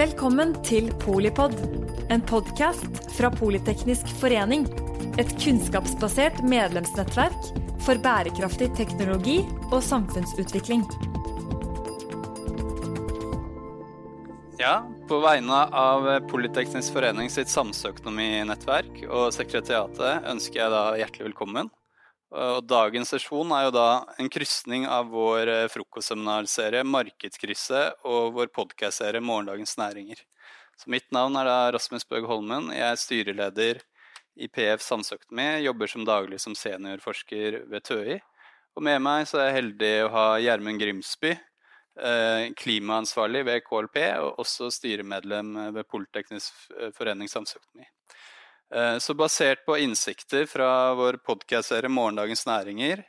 Velkommen til Polipod, en podkast fra Politeknisk forening. Et kunnskapsbasert medlemsnettverk for bærekraftig teknologi og samfunnsutvikling. Ja, på vegne av Politeknisk forening sitt samsøkonominettverk og sekretariatet ønsker jeg da hjertelig velkommen. Og dagens sesjon er jo da en krysning av vår eh, frokostseminarserie Markedskrysset og vår podkastserie Morgendagens næringer. Så mitt navn er da Rasmus Bøg Holmen. Jeg er styreleder i PF Samfunnsøkonomi, jobber som daglig som seniorforsker ved TØI. Og med meg så er jeg heldig å ha Gjermund Grimsby, eh, klimaansvarlig ved KLP, og også styremedlem ved Politeknisk forening samfunnsøkonomi. Eh, så basert på innsikter fra vår podkastserie Morgendagens næringer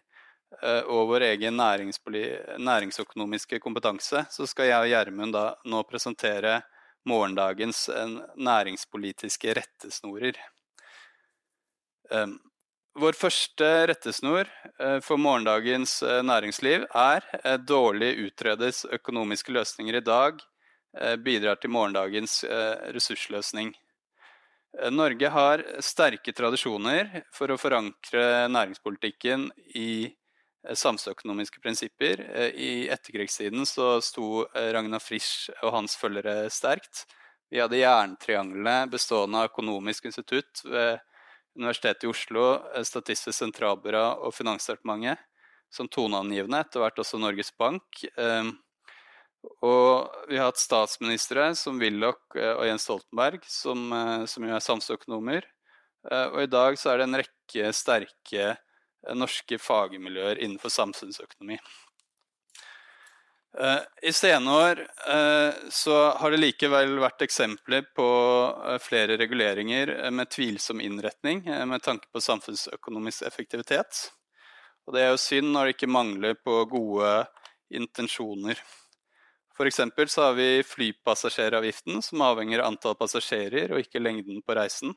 eh, og vår egen næringsøkonomiske kompetanse, så skal jeg og Gjermund nå presentere morgendagens eh, næringspolitiske rettesnorer. Vår første rettesnor for morgendagens næringsliv er dårlig utredes økonomiske løsninger i dag bidrar til morgendagens ressursløsning. Eh, Norge har sterke tradisjoner for å forankre næringspolitikken i eh, samfunnsøkonomiske prinsipper. Eh, I etterkrigstiden så sto Ragnar Frisch og hans følgere sterkt. Vi hadde jerntrianglene bestående av Økonomisk institutt ved Universitetet i Oslo, Statistisk sentralbyrå og Finansdepartementet som toneangivende, etter hvert også Norges Bank. Og vi har hatt statsministre som Willoch eh, og Jens Stoltenberg, som, eh, som jo er samfunnsøkonomer. Eh, og i dag så er det en rekke sterke norske fagmiljøer innenfor samfunnsøkonomi. I senere år så har det likevel vært eksempler på flere reguleringer med tvilsom innretning med tanke på samfunnsøkonomisk effektivitet. Og det er jo synd når det ikke mangler på gode intensjoner. F.eks. så har vi flypassasjeravgiften, som avhenger av antall passasjerer og ikke lengden på reisen.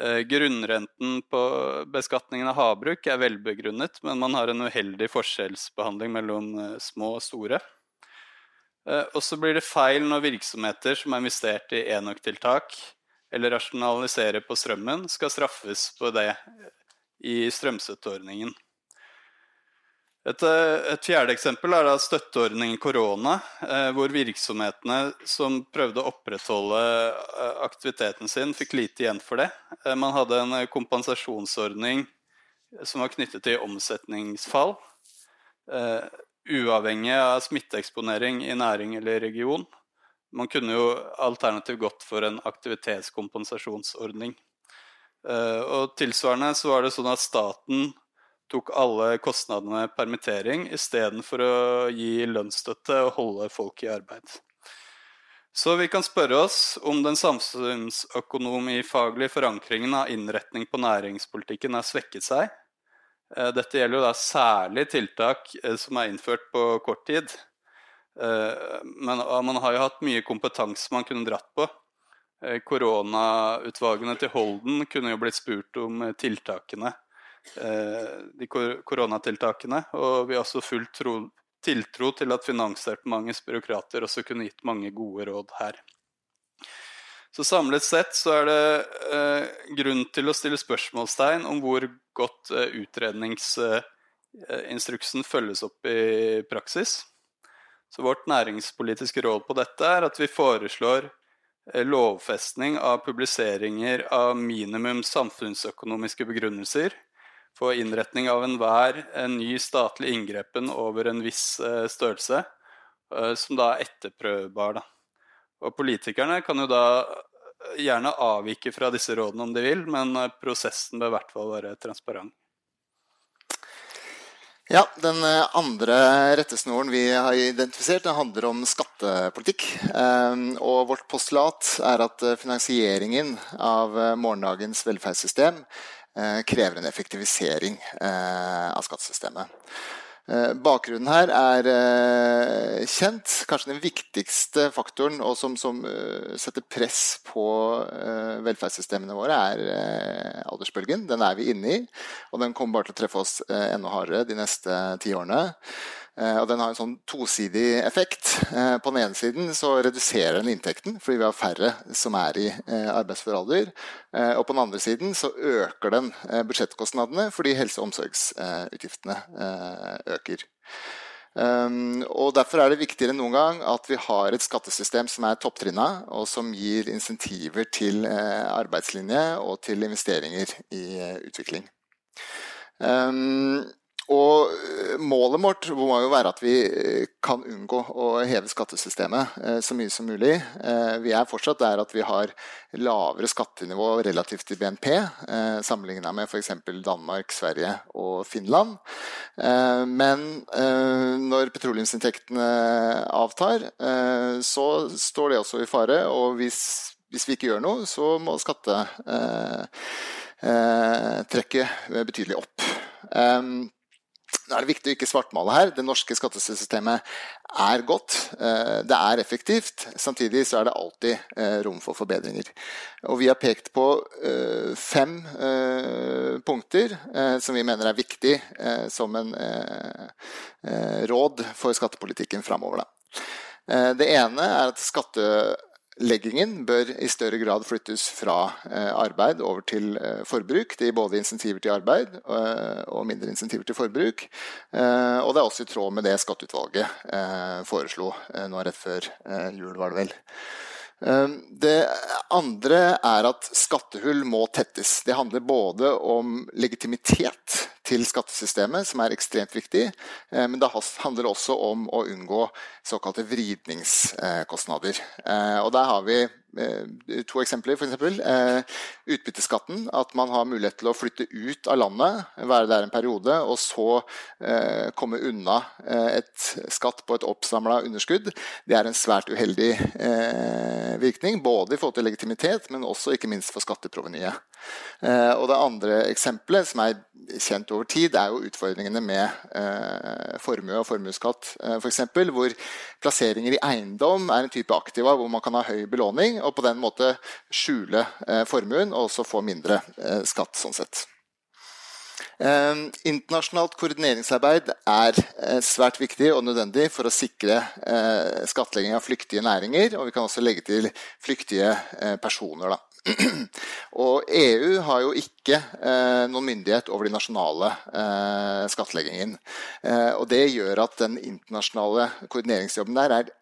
Eh, grunnrenten på beskatningen av havbruk er velbegrunnet, men man har en uheldig forskjellsbehandling mellom eh, små og store. Eh, og så blir det feil når virksomheter som har investert i enøktiltak eller rasjonaliserer på strømmen, skal straffes på det i strømstøtteordningen. Et, eh, et, fjerde eksempel er støtteordningen korona, eh, hvor virksomhetene som prøvde å opprettholde eh, aktiviteten sin, fikk lite igjen for det. Man hadde en kompensasjonsordning som var knyttet til omsetningsfall, uavhengig av smitteeksponering i næring eller region. Man kunne jo alternativt gått for en aktivitetskompensasjonsordning. Og tilsvarende så var det sånn at staten tok alle kostnadene permittering istedenfor å gi lønnsstøtte og holde folk i arbeid. Så vi kan spørre oss om den samfunnsøkonomifaglige forankringen av innretning på næringspolitikken har svekket seg. Eh, dette gjelder jo da særlig tiltak eh, som er innført på kort tid. Eh, men man har jo hatt mye kompetanse man kunne dratt på. Koronautvalgene til Holden kunne jo blitt spurt om tiltakene de koronatiltakene. Og vi har også full tro, tiltro til at Finansdepartementets byråkrater også kunne gitt mange gode råd her. Så samlet sett så er det eh, grunn til å stille spørsmålstegn om hvor godt eh, utredningsinstruksen eh, følges opp i praksis. Så vårt næringspolitiske råd på dette er at vi foreslår eh, lovfestning av publiseringer av minimum samfunnsøkonomiske begrunnelser for innretning av enhver en ny statlig inngrepen over en viss eh, størrelse, eh, som da er etterprøvbar. Da. Og politikerne kan jo da eh, gjerne avvike fra disse rådene om de vil, men prosessen bør i hvert fall være transparent. Ja, Den andre rettesnoren vi har identifisert, den handler om skattepolitikk. Og vårt postulat er at finansieringen av morgendagens velferdssystem Eh, krever en effektivisering eh, av skattesystemet. Eh, bakgrunnen her er kjent. Kanskje den viktigste faktoren og som, som setter press på velferdssystemene våre, er aldersbølgen. Den er vi inne i, og den kommer bare til å treffe oss enda hardere de neste ti årene. Eh, og den har en sånn tosidig effekt. Eh, på den ene siden så reduserer den inntekten fordi vi har færre som er i eh, arbeidsfør alder. Og på den andre siden så øker den budsjettkostnadene fordi helse- og omsorgsutgiftene øker. Um, og Derfor er det viktigere enn noen gang at vi har et skattesystem som er topptrinna, og som gir insentiver til uh, arbeidslinje og til investeringer i uh, utvikling. Um, og eh, målet vårt må jo være at vi eh, kan unngå å heve skattesystemet eh, så mye som mulig. Vi er fortsatt der at vi har lavere skattenivå relativt til BNP sammenligna med f.eks. Danmark, Sverige og Finland. Men når petroleumsinntektene avtar, så står det også i fare. Og hvis, hvis vi ikke gjør noe, så må skattetrekket betydelig opp. Nå er det viktig å ikke svartmale her. Det norske skattesystemet er godt. Eh, det er effektivt. Samtidig så er det alltid eh, rom for forbedringer. Og vi har pekt på eh, fem punkter som vi mener er viktig som en råd for skattepolitikken framover. Det ene er at skatte leggingen bør i større grad flyttes fra eh, arbeid over til eh, forbruk. Det gir både insentiver til arbeid eh, og mindre insentiver til forbruk. Og det er også i tråd med det skatteutvalget foreslo nå rett før jul, var det vel. Ehm, det andre er at skattehull må tettes. Det handler både om legitimitet til skattesystemet, som er ekstremt viktig, eh, men det handler også om å unngå såkalte vridningskostnader. Eh, og der har vi to eksempler. For eksempel, eh, utbytteskatten. At man har mulighet til å flytte ut av landet, være der en periode, og så eh, komme unna et skatt på et oppsamla underskudd. Det er en svært uheldig virkning, både i forhold til legitimitet, men også ikke minst for skatteprovenyet. Og det andre eksempelet, som er kjent over tid, er jo utfordringene med formue og formuesskatt, f.eks. Hvor plasseringer i eiendom er en type aktiva hvor man kan ha høy belåning og på den måte skjule eh, formuen og også få mindre eh, skatt sånn sett. Eh, internasjonalt koordineringsarbeid er svært viktig og nødvendig for å sikre skattlegging av flyktige næringer, og vi kan også legge til flyktige personer. Da. Og EU har jo ikke eh, noen myndighet over de nasjonale eh, skattleggingen. Eh, og det gjør at den internasjonale koordineringsjobben der er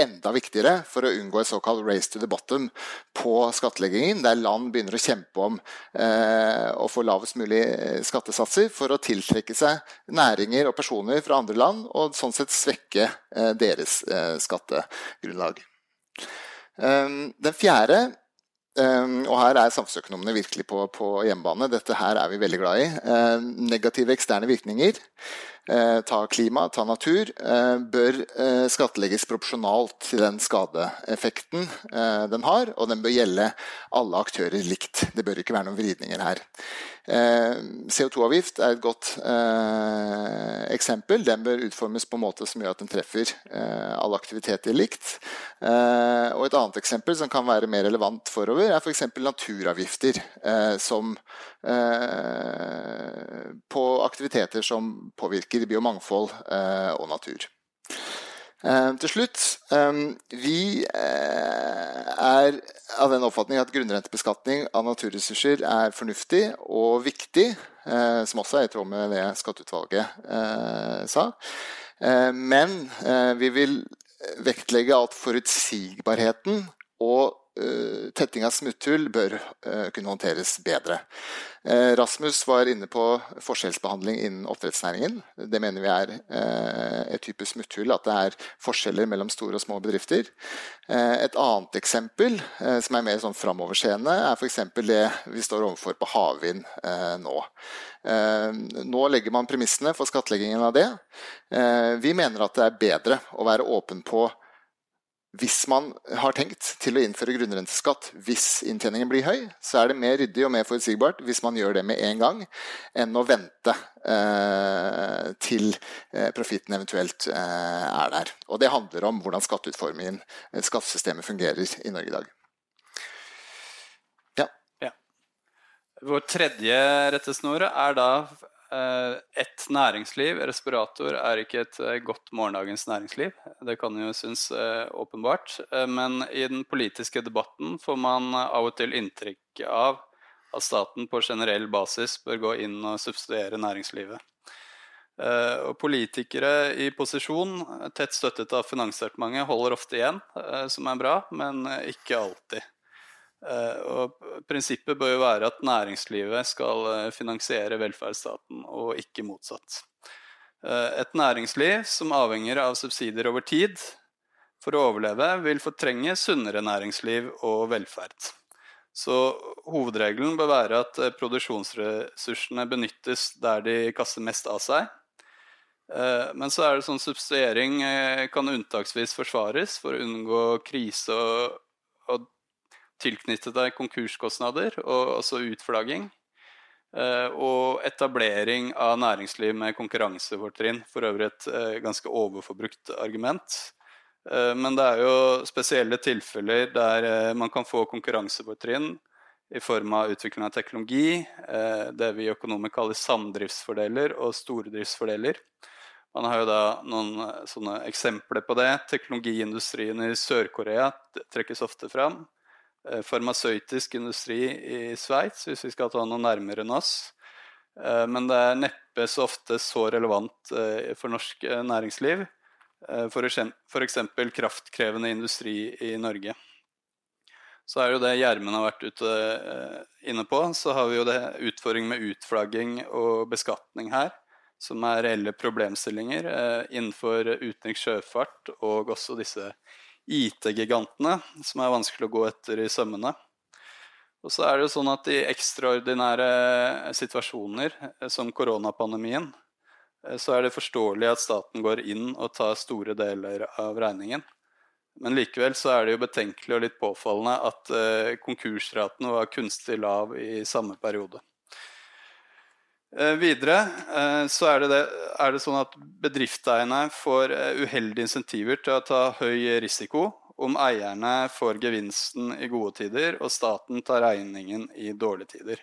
enda viktigere for å unngå et såkalt race to the bottom på skattleggingen, der land begynner å kjempe om eh, å få lavest mulig eh, skattesatser for å tiltrekke seg næringer og personer fra andre land, og sånn sett svekke eh, deres eh, skattegrunnlag. Um, den fjerde og her er samfunnsøkonomene virkelig på, på, hjemmebane. Dette her er vi veldig glad i. Uh, negative eksterne virkninger. Eh, ta klima, ta natur, eh, bør eh, skattlegges proporsjonalt til den skadeeffekten den har, og den bør gjelde alle aktører likt. Det bør ikke være noen vridninger her. CO2-avgift er et godt eksempel. Den bør utformes på en måte som gjør at den treffer alle aktiviteter likt. og et annet eksempel som kan være mer relevant forover, er f.eks. naturavgifter som på aktiviteter som påvirker biomangfold eh, og natur. Eh, til slutt eh, Vi er av den oppfatning at grunnrentebeskatning av naturressurser er fornuftig og viktig, som også er i tråd med det skatteutvalget sa. Men vi vil vektlegge at forutsigbarheten og Eh, tetting av smutthull bør eh, kunne håndteres bedre. Eh, Rasmus var inne på forskjellsbehandling innen oppdrettsnæringen. Det mener vi er et type smutthull, at det er forskjeller mellom store og små bedrifter. Et annet eksempel som er mer sånn framoverseende, er f.eks. det vi står overfor på havvind nå. Nå legger man premissene for skattleggingen av det. Vi mener at det er bedre å være åpen på hvis man har tenkt til å innføre grunnrenteskatt hvis inntjeningen blir høy, så er det mer ryddig og mer forutsigbart hvis man gjør det med en gang, enn å vente eh, til eh, profitten eventuelt eh, er der. Og det handler om hvordan skatteutformingen, eh, skattesystemet, fungerer i Norge i dag. Ja. ja. Vår tredje rettesnore er da et næringsliv, respirator, er ikke et godt morgendagens næringsliv. Det kan jo synes åpenbart. Men i den politiske debatten får man av og til inntrykk av at staten på generell basis bør gå inn og subsidiere næringslivet. Eh, og politikere i posisjon, tett støttet av Finansdepartementet, holder ofte igjen, eh, som er bra, men ikke alltid. Eh, og prinsippet bør jo være at næringslivet skal finansiere velferdsstaten, og ikke motsatt. Et næringsliv som avhenger av subsidier over tid for å overleve, vil fortrenge sunnere næringsliv og velferd. Så hovedregelen bør være at produksjonsressursene benyttes der de kaster mest av seg, Eh, men så er det sånn subsidiering eh, kan unntaksvis forsvares for å unngå krise og, og tilknytte deg konkurskostnader, og også utflagging. Eh, og etablering av næringsliv med konkurransefortrinn. For øvrig et ganske overforbrukt argument. Men det er jo spesielle tilfeller der man kan få konkurransefortrinn i form av utvikling av teknologi, det vi økonomer kaller samdriftsfordeler og stordriftsfordeler. Man har jo da noen eh, sånne eksempler på det. Teknologiindustrien i Sør-Korea trekkes ofte fram. Eh, farmasøytisk industri i Sveits, hvis vi skal ta noe nærmere enn oss. Eh, men det er neppe så ofte så relevant for norsk næringsliv. F.eks. kraftkrevende industri i Norge. Så er det jo det Gjermund har vært ute inne på. Så har vi jo det utfordring med utflagging og beskatning her som er reelle problemstillinger eh, innenfor utenriks sjøfart og også disse IT-gigantene, som er vanskelig å gå etter i sømmene. Og så er det jo sånn at i ekstraordinære situasjoner, eh, som koronapandemien, eh, så er det forståelig at staten går inn og tar store deler av regningen. Men likevel så er det jo betenkelig og litt påfallende at konkursraten var kunstig lav i samme periode. Eh, videre eh, så er det, det, er det, sånn at bedriftseierne får eh, uheldige insentiver til å ta høy risiko om eierne får gevinsten i gode tider og staten tar regningen i dårlige tider.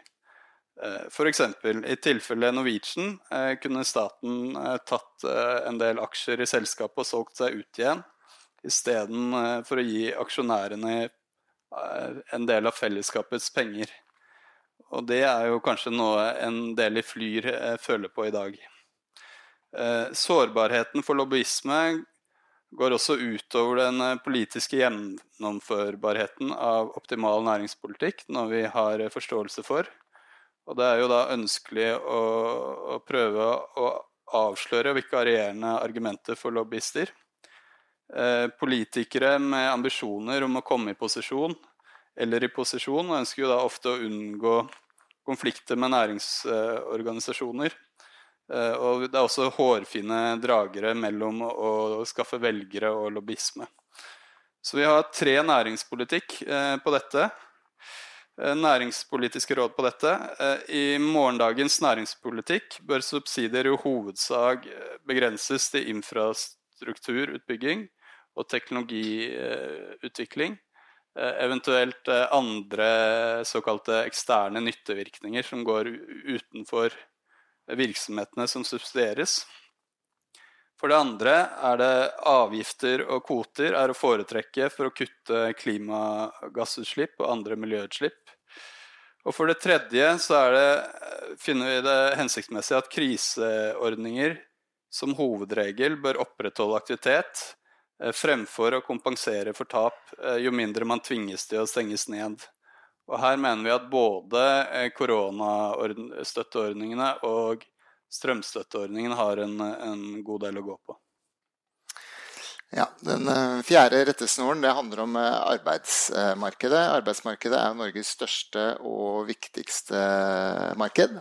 F.eks. i tilfelle Norwegian kunne staten tatt en del aksjer i selskapet og solgt seg ut igjen, istedenfor å gi aksjonærene en del av fellesskapets penger. Og det er jo kanskje noe en del i Flyr eh, føler på i dag. Eh, sårbarheten for lobbyisme går også utover den eh, politiske gjennomførbarheten av optimal næringspolitikk, noe vi har forståelse for. Og det er jo da ønskelig å, å prøve å avsløre vikarierende argumenter for lobbyister. politikere med ambisjoner om å komme i posisjon eller i posisjon, og ønsker jo da ofte å unngå konflikter med næringsorganisasjoner. Eh, og det er også hårfine dragere mellom å skaffe velgere og lobbyisme. Så vi har tre næringspolitikk eh, på dette. Eh, næringspolitiske råd på dette. I morgendagens næringspolitikk bør subsidier i hovedsak begrenses til infrastrukturutbygging og teknologiutvikling. Eh, eventuelt eh, andre såkalte eksterne nyttevirkninger som går utenfor virksomhetene som subsidieres. For det andre er det avgifter og kvoter er å foretrekke for å kutte klimagassutslipp og andre miljøutslipp. Og for det tredje så det, finner vi det hensiktsmessig at kriseordninger som hovedregel bør opprettholde aktivitet Eh, fremfor å kompensere for tap, eh, jo mindre man tvinges til å stenges ned. Og her mener vi at både eh, koronastøtteordningene og strømstøtteordningen har en, en god del å gå på. Ja, Den eh, fjerde rettesnoren det handler om eh, arbeidsmarkedet. Arbeidsmarkedet er Norges største og viktigste marked.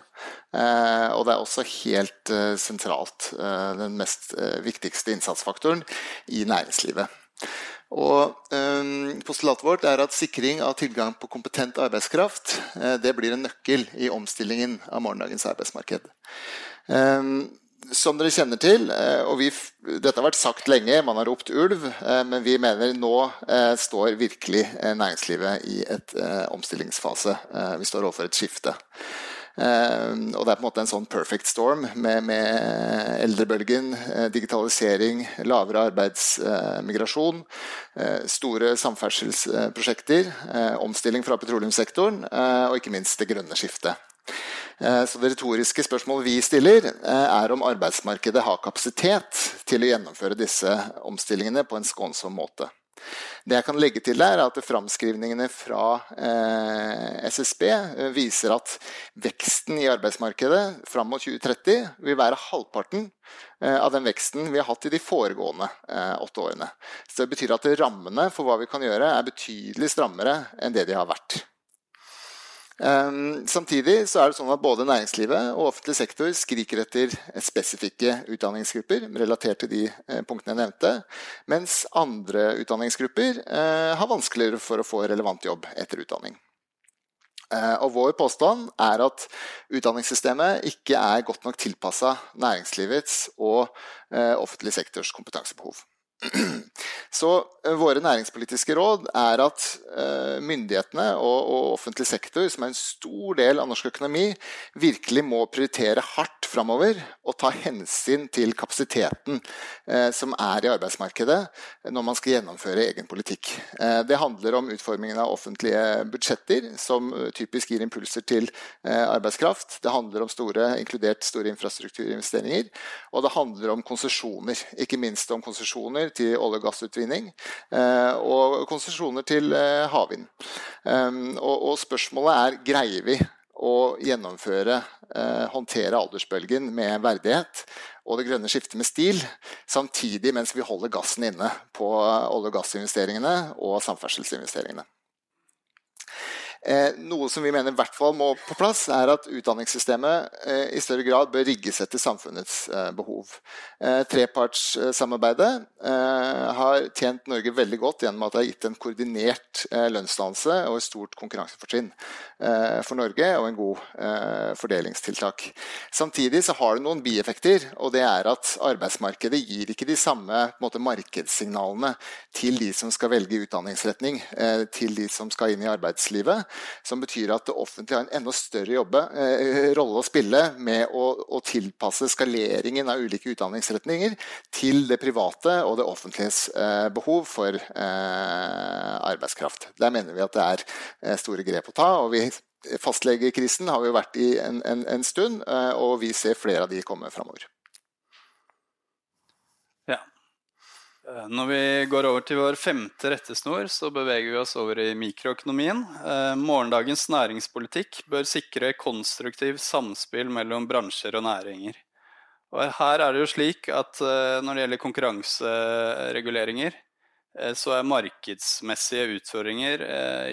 Eh, og det er også helt sentralt den mest viktigste innsatsfaktoren i næringslivet. Og Postulatet vårt er at sikring av tilgang på kompetent arbeidskraft det blir en nøkkel i omstillingen av morgendagens arbeidsmarked som dere kjenner til, eh, og vi, dette har vært sagt lenge, man har ropt ulv, eh, men vi mener nå eh, står virkelig næringslivet i et omstillingsfase. Vi står overfor et skifte. Og det er på en måte en sånn perfect storm med, med eldrebølgen, digitalisering, lavere arbeidsmigrasjon, store samferdselsprosjekter, omstilling fra petroleumssektoren og ikke minst det grønne skiftet. Eh, så Det retoriske spørsmålet vi stiller, eh, er om arbeidsmarkedet har kapasitet til å gjennomføre disse omstillingene på en skånsom måte. Det jeg kan legge til der, er at Framskrivningene fra eh, SSB viser at veksten i arbeidsmarkedet fram mot 2030 vil være halvparten av den veksten vi har hatt i de foregående åtte årene. Så Det betyr at rammene for hva vi kan gjøre, er betydelig strammere enn det de har vært. Ehm, samtidig så er det sånn at både næringslivet og offentlig sektor skriker etter spesifikke utdanningsgrupper relatert til de eh, punktene jeg nevnte, mens andre utdanningsgrupper eh, har vanskeligere for å få relevant jobb etter utdanning. Eh, og vår påstand er at utdanningssystemet ikke er godt nok tilpassa næringslivets og offentlig sektors kompetansebehov. Så eh, våre næringspolitiske råd er at uh, myndighetene og, offentlig sektor, som er en stor del av norsk økonomi, virkelig må prioritere hardt framover og ta hensyn til kapasiteten uh, som er i arbeidsmarkedet når man skal gjennomføre egen politikk. Det handler om utformingen av offentlige budsjetter, som typisk gir impulser til arbeidskraft. Det handler om store, inkludert store infrastrukturinvesteringer. Og det handler om konsesjoner, ikke minst om konsesjoner til olje- og gassutvinning eh, og konsesjoner til eh, havvind. Ehm, og, spørsmålet er greier vi å gjennomføre, eh, håndtere aldersbølgen med verdighet og det grønne skiftet med stil, samtidig mens vi holder gassen inne på olje- og gassinvesteringene og samferdselsinvesteringene. Eh, noe som vi mener i hvert fall må på plass, er at utdanningssystemet eh, i større grad bør rigges etter samfunnets eh, behov. Trepartssamarbeidet har tjent Norge veldig godt gjennom at det har gitt en koordinert lønnsdannelse og et stort konkurransefortrinn for Norge og en god fordelingstiltak. Samtidig så har det noen bieffekter, og det er at arbeidsmarkedet gir ikke de samme måte, markedssignalene til de som skal velge utdanningsretning, til de som skal inn i arbeidslivet. Som betyr at det offentlige har en enda større jobbe, eh, rolle å spille med å, å, tilpasse skaleringen av ulike utdanningsretninger til det private og det offentliges eh, behov for eh, arbeidskraft. Der mener vi at det er eh, store grep å ta. og vi Fastlegekrisen har vi vært i en, en, en stund, eh, og vi ser flere av de komme framover. Eh, når vi går over til vår femte rettesnor, så beveger vi oss over i mikroøkonomien. Eh, morgendagens næringspolitikk bør sikre konstruktiv samspill mellom bransjer og næringer. Og her er det jo slik at eh, når det gjelder konkurransereguleringer, så er markedsmessige utfordringer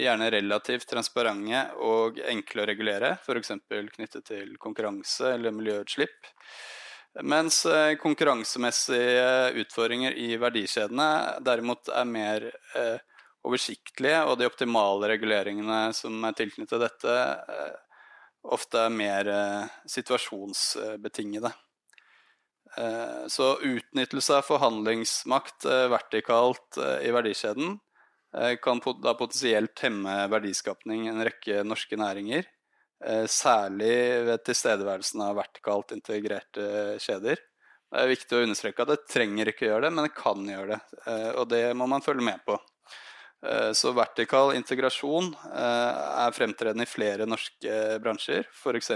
gjerne relativt transparente og enkle å regulere, f.eks. knyttet til konkurranse eller miljøutslipp. Mens eh, konkurransemessige utfordringer i verdikjedene derimot er mer eh, oversiktlige, og de optimale reguleringene som er tilknyttet dette, eh, ofte er mer eh, situasjonsbetingede. Eh, så utnyttelse av forhandlingsmakt eh, vertikalt i verdikjeden kan da potensielt hemme verdiskapning i en rekke norske næringer. Eh, særlig ved tilstedeværelsen av vertikalt integrerte kjeder. Det er viktig å understreke at det trenger ikke gjøre det, men det kan gjøre det. Eh, og det må man følge med på. Eh, så vertikal integrasjon er fremtredende i flere norske bransjer, f.eks.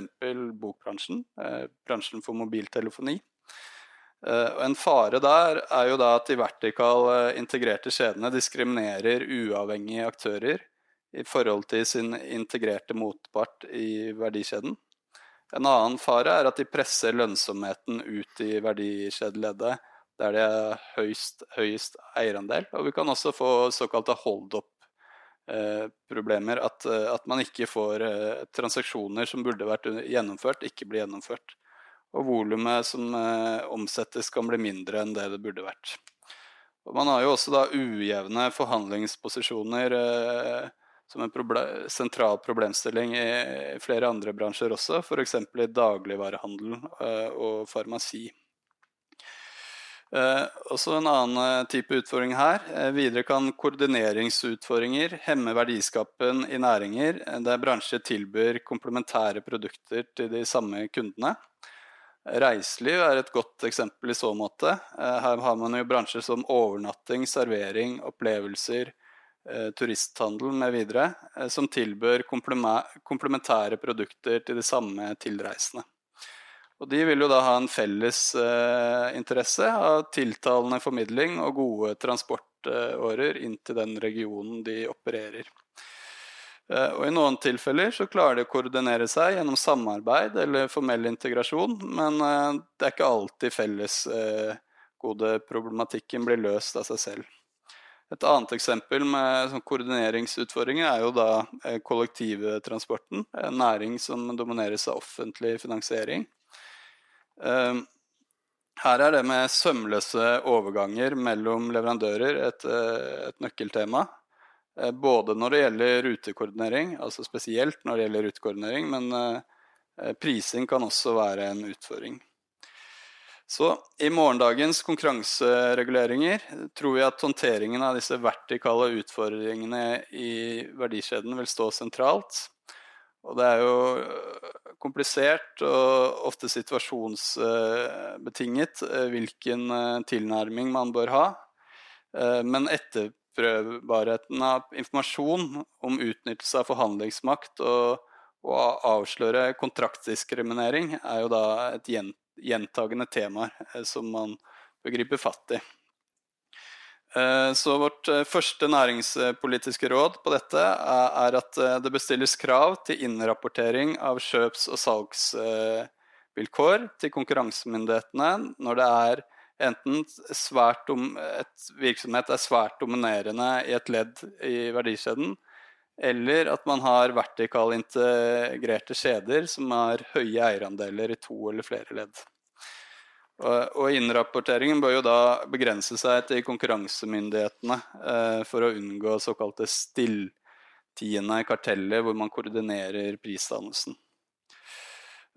bokbransjen, bransjen for mobiltelefoni. En fare der er jo da at de vertikal integrerte kjedene diskriminerer uavhengige aktører i forhold til sin integrerte motpart i verdikjeden. En annen fare er at de presser lønnsomheten ut i verdikjedeleddet der det er høyest, høyest eierandel. Og vi kan også få såkalte hold up-problemer. At, at, man ikke får eh, transaksjoner som burde vært gjennomført, ikke blir gjennomført. Og volumet som eh, omsettes kan bli mindre enn det det burde vært. Og man har jo også da ujevne forhandlingsposisjoner eh, som en proble sentral problemstilling i flere andre bransjer også, f.eks. i dagligvarehandel uh, og farmasi. Eh, også en annen type utfordring her. Eh, videre kan koordineringsutfordringer hemme verdiskapen i næringer der bransjer tilbyr komplementære produkter til de samme kundene. Reiseliv er et godt eksempel i så måte. Her har man jo bransjer som overnatting, servering, opplevelser, Eh, turisthandel mv. Eh, som tilbør komplementære produkter til de samme tilreisende. Og De vil jo da ha en felles eh, interesse av tiltalende formidling og gode transportårer inn til den regionen de opererer. Eh, og I noen tilfeller så klarer de å koordinere seg gjennom samarbeid eller formell integrasjon, men eh, det er ikke alltid felles eh, gode problematikken blir løst av seg selv. Et annet eksempel med sånn koordineringsutfordringer er jo da eh, kollektivtransporten. En næring som domineres av offentlig finansiering. Eh, her er det med sømløse overganger mellom leverandører et, eh, et nøkkeltema. Både når det gjelder rutekoordinering, altså spesielt når det gjelder rutekoordinering, men prising kan også være en utfordring. Så i morgendagens konkurransereguleringer tror vi at håndteringen av disse vertikale utfordringene i verdikjeden vil stå sentralt. Og det er jo øh, komplisert og ofte situasjonsbetinget øh, hvilken øh, tilnærming man bør ha. Men etterprøvbarheten av informasjon om utnyttelse av forhandlingsmakt og, og avsløre kontraktdiskriminering er jo da et gjent gjentagende temaer eh, som man bør gripe fatt i. Eh, så vårt eh, første næringspolitiske råd på dette er at det bestilles krav til innrapportering av kjøps- og salgsvilkår til konkurransemyndighetene når det er enten svært et virksomhet er svært dominerende i et ledd i verdikjeden, eller at man har vertikal integrerte kjeder som har høye eierandeler i to eller flere ledd. Og innrapporteringen bør jo da begrense seg til konkurransemyndighetene eh, for å unngå såkalte stilltiende karteller hvor man koordinerer prisdannelsen.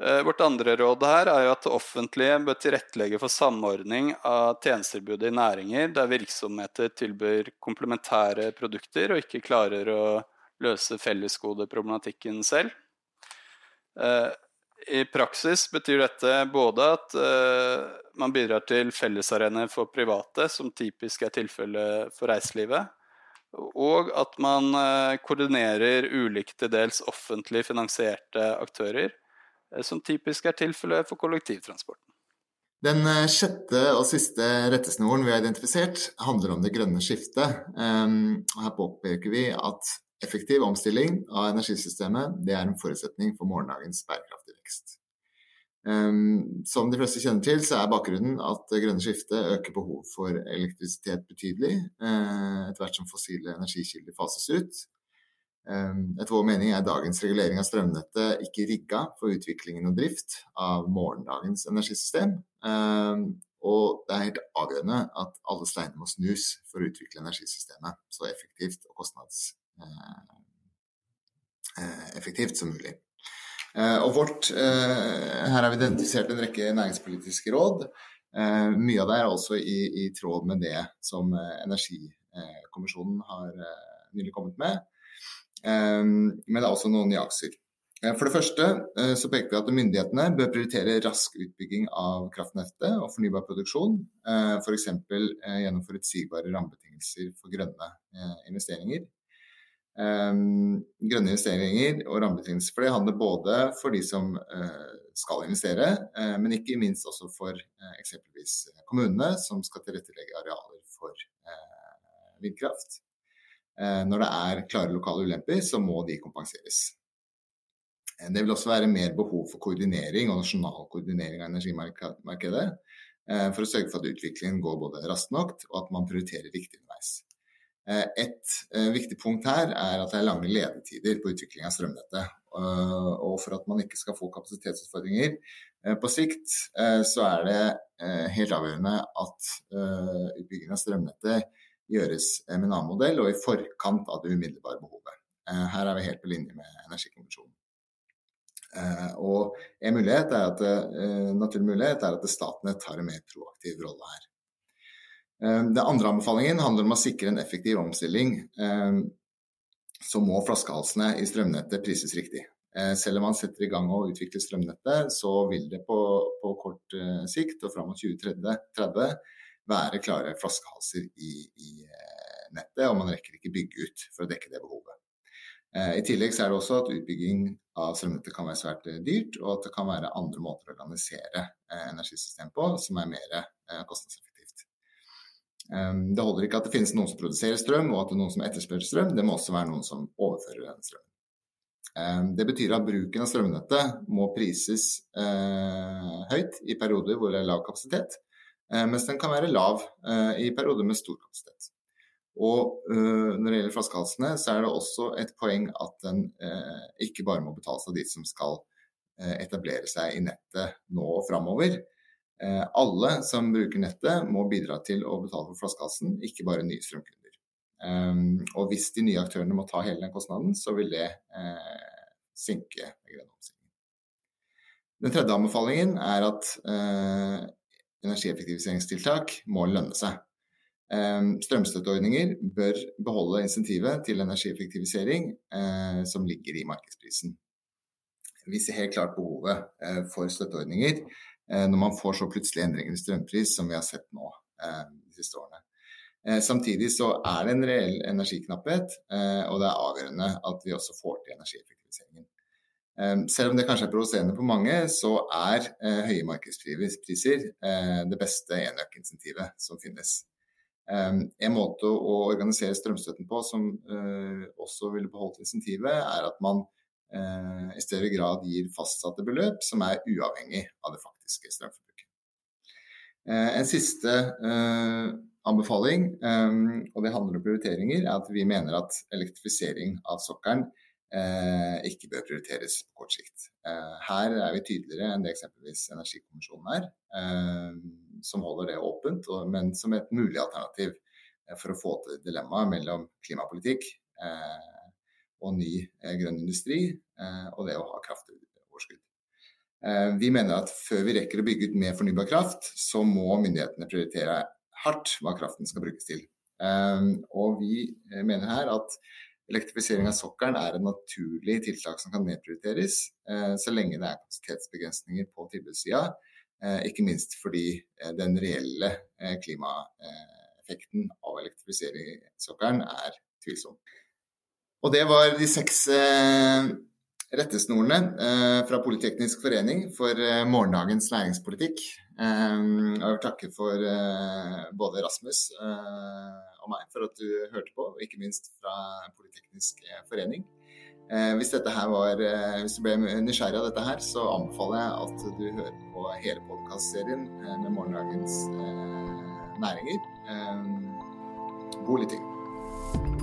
Eh, vårt andre råd her er jo at det offentlige bør tilrettelegge for samordning av tjenestetilbudet i næringer der virksomheter tilbyr komplementære produkter og ikke klarer å løse fellesgodeproblematikken selv. Eh, i praksis betyr dette både at uh, man bidrar til fellesarenaer for private, som typisk er tilfellet for reiselivet, og at man uh, koordinerer ulike til dels offentlig finansierte aktører, som typisk er tilfellet for kollektivtransporten. Den sjette og siste rettesnoren vi har identifisert, handler om det grønne skiftet. Her påpeker vi at Effektiv omstilling av energisystemet det er en forutsetning for morgendagens bærekraftige vekst. Um, som de fleste kjenner til, så er bakgrunnen at det grønne skiftet øker behovet for elektrisitet betydelig uh, etter hvert som fossile energikilder fases ut. Um, etter vår mening er dagens regulering av strømnettet ikke rigga for utviklingen og drift av morgendagens energisystem. Um, og det er helt avgjørende at alle steiner må snus for å utvikle energisystemet så effektivt og kostnads Eh, eh, effektivt som mulig. Eh, og vårt, her har vi identifisert en rekke næringspolitiske råd. Mye av det er også i, i tråd med det som Energikommisjonen har nylig kommet med. Men det er også noen nyanser. For det første så peker vi at myndighetene bør prioritere rask utbygging av kraftnettet og fornybar produksjon. F.eks. gjennom forutsigbare rammebetingelser for grønne investeringer. Um, grønne investeringer og rammebetingelser for det handler både for de som uh, skal investere, uh, men ikke minst også for uh, eksempelvis kommunene som skal tilrettelegge arealer for vindkraft. når det er klare lokale ulemper, så må de kompenseres. Det vil også være mer behov for koordinering og nasjonal koordinering av energimarkedet for å sørge for at utviklingen går både raskt nok og at man prioriterer riktig underveis. Eh, et eh, viktig punkt her er at det er lange ledetider på utvikling av strømnettet. Eh, og for at man ikke skal få kapasitetsutfordringer på sikt, så er det helt avgjørende at utbygging av strømnettet gjøres med en annen modell og i forkant av det umiddelbare behovet. Her er vi helt på linje med Energikommisjonen. Og en mulighet er at, naturlig mulighet er at Statnett tar en mer proaktiv rolle her. Den andre anbefalingen handler om å sikre en effektiv omstilling. Så må flaskehalsene i strømnettet prises riktig. Selv om man setter i gang å utvikle strømnettet, så vil det på, på kort sikt og fram mot 2030 være klare flaskehalser i, i nettet, og man rekker ikke bygge ut for å dekke det behovet. Eh, I tillegg er det også at utbygging av strømnettet kan være svært eh, dyrt, og at det kan være andre måter å organisere eh, energisystemet på som er mer kostnadseffektivt. Det holder ikke at det finnes noen som produserer strøm, og at det er noen som etterspør strøm. Det må også være noen som overfører den strømmen. Det betyr at bruken av strømnettet må prises høyt i perioder hvor det er lav kapasitet, mens den kan være lav i perioder med stor kapasitet. Og når det gjelder flaskehalsene, så er det også et poeng at den ikke bare må betales av de som skal etablere seg i nettet nå og framover. Alle som bruker nettet må bidra til å betale for flaskehalsen, ikke bare nye strømkunder. Um, og hvis de nye aktørene må ta hele den kostnaden, så vil det synke. grønn omstilling. Den tredje anbefalingen er at energieffektiviseringstiltak må lønne seg. Ehm, strømstøtteordninger bør beholde insentivet til energieffektivisering eh, som ligger i markedsprisen. Vi ser helt klart behovet eh, for støtteordninger eh, når man får så plutselige endringer i strømpris som vi har sett nå de siste årene. Samtidig så er det en reell energiknapphet, og det er avgjørende at vi også får til energieffektiviseringen. Selv om det kanskje er provoserende på mange, så er høye markedspriser det beste enøkinsentivet som finnes. En måte å organisere strømstøtten på som eh, også ville beholdt insentivet, er at man eh, i større grad gir fastsatte beløp som er uavhengig av det faktiske strømforbruket. Eh, en siste anbefaling, ehm, og det handler om prioriteringer, er at vi mener at elektrifisering av sokkelen ikke bør prioriteres på kort sikt. her er vi tydeligere enn det eksempelvis Energikommisjonen er. Som holder det åpent, men som et mulig alternativ eh, for å få til dilemmaet mellom klimapolitikk eh, og ny eh, grønn industri og det å ha kraftoverskudd. Vi mener at før vi rekker å bygge ut mer fornybar kraft, så må myndighetene prioritere hardt hva kraften skal brukes til. Og vi mener her at elektrifisering av sokkelen er et naturlig tiltak som kan nedprioriteres, så lenge det er kapasitetsbegrensninger på tilbudssida Eh, ikke minst fordi eh, den reelle eh, klimaeffekten av elektrifisering i sokkelen er tvilsom. Og det var de seks rettesnorene fra Politeknisk forening for morgendagens næringspolitikk. Jeg vil takke for både Rasmus og meg for at du hørte på, og ikke minst fra Politeknisk forening. Eh, hvis, var, eh, hvis, du ble nysgjerrig av dette her, så anbefaler jeg at du hører på hele podkastserien eh, med morgendagens eh, næringer. Eh, god lytting.